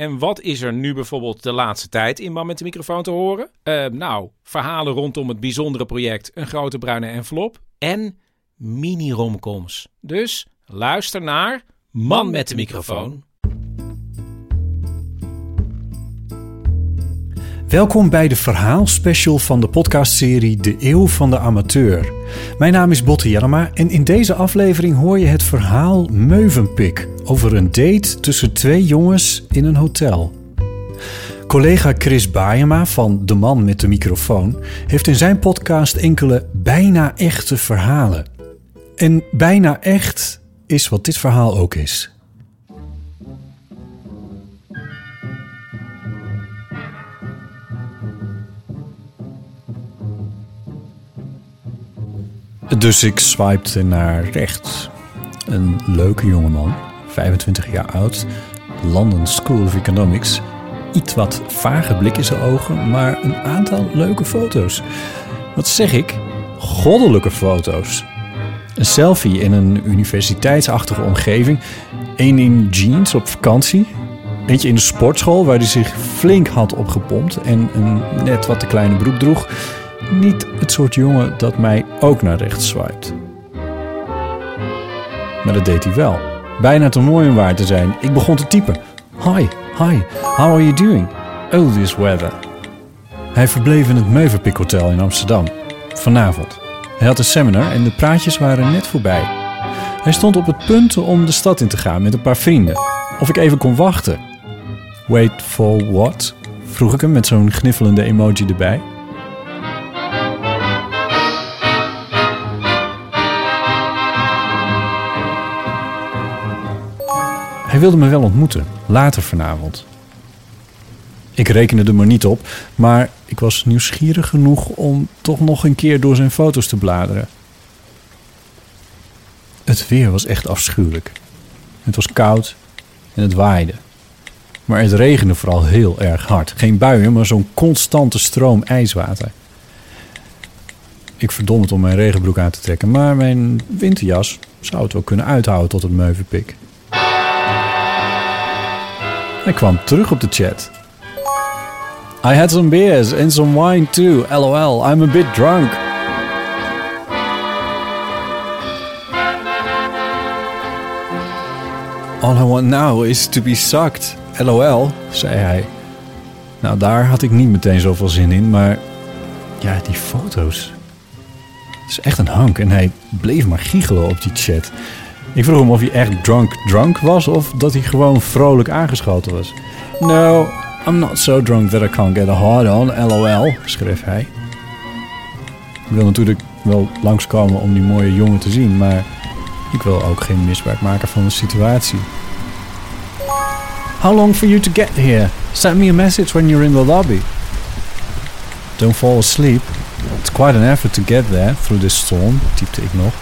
En wat is er nu bijvoorbeeld de laatste tijd in Man met de microfoon te horen? Eh, nou, verhalen rondom het bijzondere project Een Grote Bruine Envelop en mini-romcoms. Dus luister naar Man met de microfoon. Welkom bij de verhaalspecial van de podcastserie De Eeuw van de Amateur. Mijn naam is Botte Jellema en in deze aflevering hoor je het verhaal Meuvenpik over een date tussen twee jongens in een hotel. Collega Chris Baayema van De Man met de microfoon heeft in zijn podcast enkele bijna echte verhalen. En bijna echt is wat dit verhaal ook is. Dus ik swipte naar rechts. Een leuke jongeman, 25 jaar oud, London School of Economics. Iets wat vage blik in zijn ogen, maar een aantal leuke foto's. Wat zeg ik? Goddelijke foto's. Een selfie in een universiteitsachtige omgeving. Eén in jeans op vakantie. Eentje in de sportschool waar hij zich flink had opgepompt en een net wat te kleine broek droeg niet het soort jongen dat mij ook naar rechts swipet. Maar dat deed hij wel. Bijna te mooi om waar te zijn. Ik begon te typen. Hi, hi, how are you doing? Oh, this weather. Hij verbleef in het Meuverpik Hotel in Amsterdam. Vanavond. Hij had een seminar en de praatjes waren net voorbij. Hij stond op het punt om de stad in te gaan met een paar vrienden. Of ik even kon wachten. Wait for what? Vroeg ik hem met zo'n gniffelende emoji erbij. Hij wilde me wel ontmoeten, later vanavond. Ik rekende er maar niet op, maar ik was nieuwsgierig genoeg om toch nog een keer door zijn foto's te bladeren. Het weer was echt afschuwelijk. Het was koud en het waaide. Maar het regende vooral heel erg hard. Geen buien, maar zo'n constante stroom ijswater. Ik verdom het om mijn regenbroek aan te trekken, maar mijn winterjas zou het wel kunnen uithouden tot het meuvenpik. Hij kwam terug op de chat. I had some beers and some wine too. LOL, I'm a bit drunk. All I want now is to be sucked. LOL, zei hij. Nou, daar had ik niet meteen zoveel zin in, maar ja, die foto's. Het is echt een hank en hij bleef maar giechelen op die chat. Ik vroeg hem of hij echt drunk drunk was of dat hij gewoon vrolijk aangeschoten was. No, I'm not so drunk that I can't get a hard on, lol, schreef hij. Ik wil natuurlijk wel langskomen om die mooie jongen te zien, maar ik wil ook geen misbruik maken van de situatie. How long for you to get here? Send me a message when you're in the lobby. Don't fall asleep. It's quite an effort to get there through this storm, typte ik nog.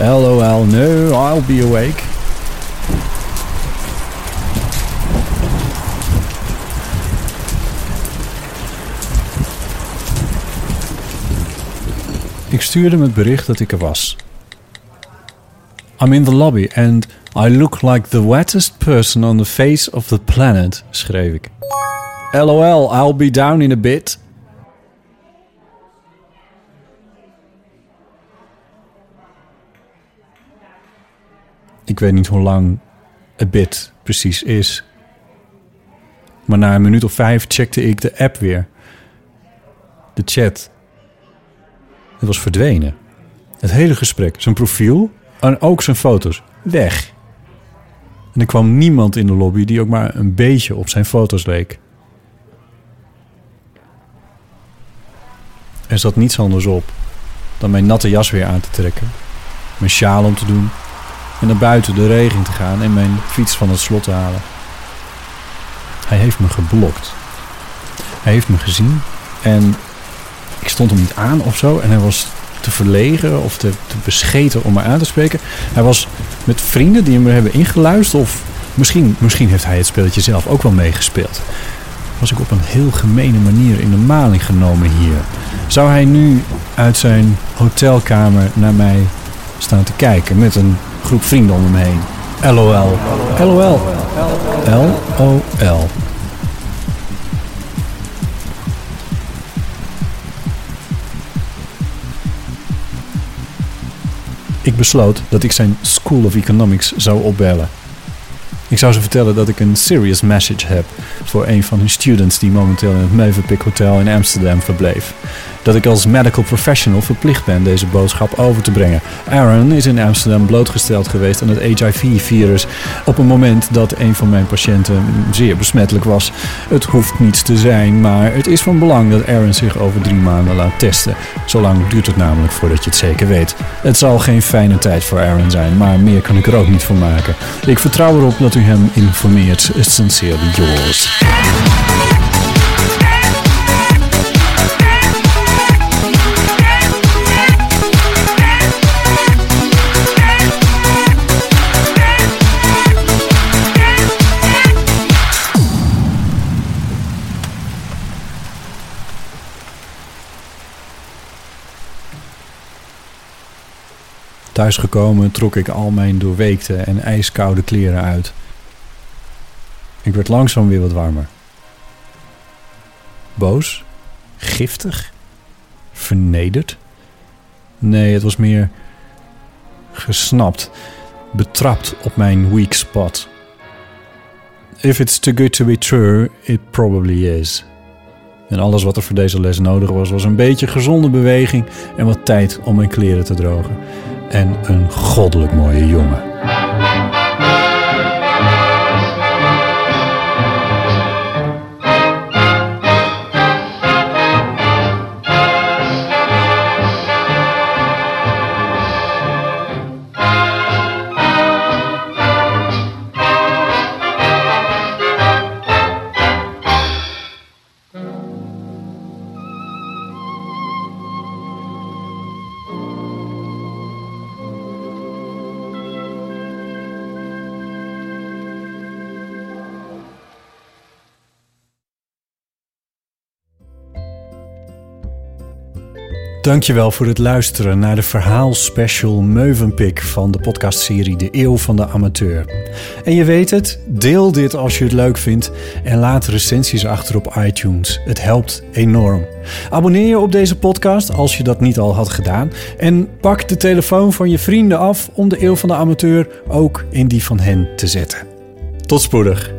LOL, no, I'll be awake. Ik stuurde hem het bericht dat ik er was. I'm in the lobby and I look like the wettest person on the face of the planet, schreef ik. LOL, I'll be down in a bit. Ik weet niet hoe lang a bit precies is. Maar na een minuut of vijf checkte ik de app weer. De chat. Het was verdwenen. Het hele gesprek, zijn profiel en ook zijn foto's, weg. En er kwam niemand in de lobby die ook maar een beetje op zijn foto's leek. Er zat niets anders op dan mijn natte jas weer aan te trekken, mijn sjaal om te doen en naar buiten de regen te gaan en mijn fiets van het slot te halen. Hij heeft me geblokt. Hij heeft me gezien en ik stond hem niet aan of zo. En hij was te verlegen of te, te bescheten om me aan te spreken. Hij was met vrienden die hem hebben ingeluisterd. Of misschien, misschien heeft hij het spelletje zelf ook wel meegespeeld. Was ik op een heel gemene manier in de maling genomen hier. Zou hij nu uit zijn hotelkamer naar mij staan te kijken met een groep vrienden om hem heen? LOL. LOL. LOL. Ik besloot dat ik zijn School of Economics zou opbellen. Ik zou ze vertellen dat ik een serious message heb voor een van hun students die momenteel in het Mövenpick Hotel in Amsterdam verbleef dat ik als medical professional verplicht ben deze boodschap over te brengen. Aaron is in Amsterdam blootgesteld geweest aan het HIV-virus op een moment dat een van mijn patiënten zeer besmettelijk was. Het hoeft niets te zijn, maar het is van belang dat Aaron zich over drie maanden laat testen. Zolang duurt het namelijk voordat je het zeker weet. Het zal geen fijne tijd voor Aaron zijn, maar meer kan ik er ook niet van maken. Ik vertrouw erop dat u hem informeert. Sincerely yours. Thuisgekomen trok ik al mijn doorweekte en ijskoude kleren uit. Ik werd langzaam weer wat warmer. Boos? Giftig? Vernederd? Nee, het was meer gesnapt, betrapt op mijn weak spot. If it's too good to be true, it probably is. En alles wat er voor deze les nodig was, was een beetje gezonde beweging en wat tijd om mijn kleren te drogen en een goddelijk mooie jongen. Dankjewel voor het luisteren naar de verhaalspecial Meuvenpik van de podcastserie De Eeuw van de Amateur. En je weet het, deel dit als je het leuk vindt en laat recensies achter op iTunes. Het helpt enorm. Abonneer je op deze podcast als je dat niet al had gedaan en pak de telefoon van je vrienden af om De Eeuw van de Amateur ook in die van hen te zetten. Tot spoedig.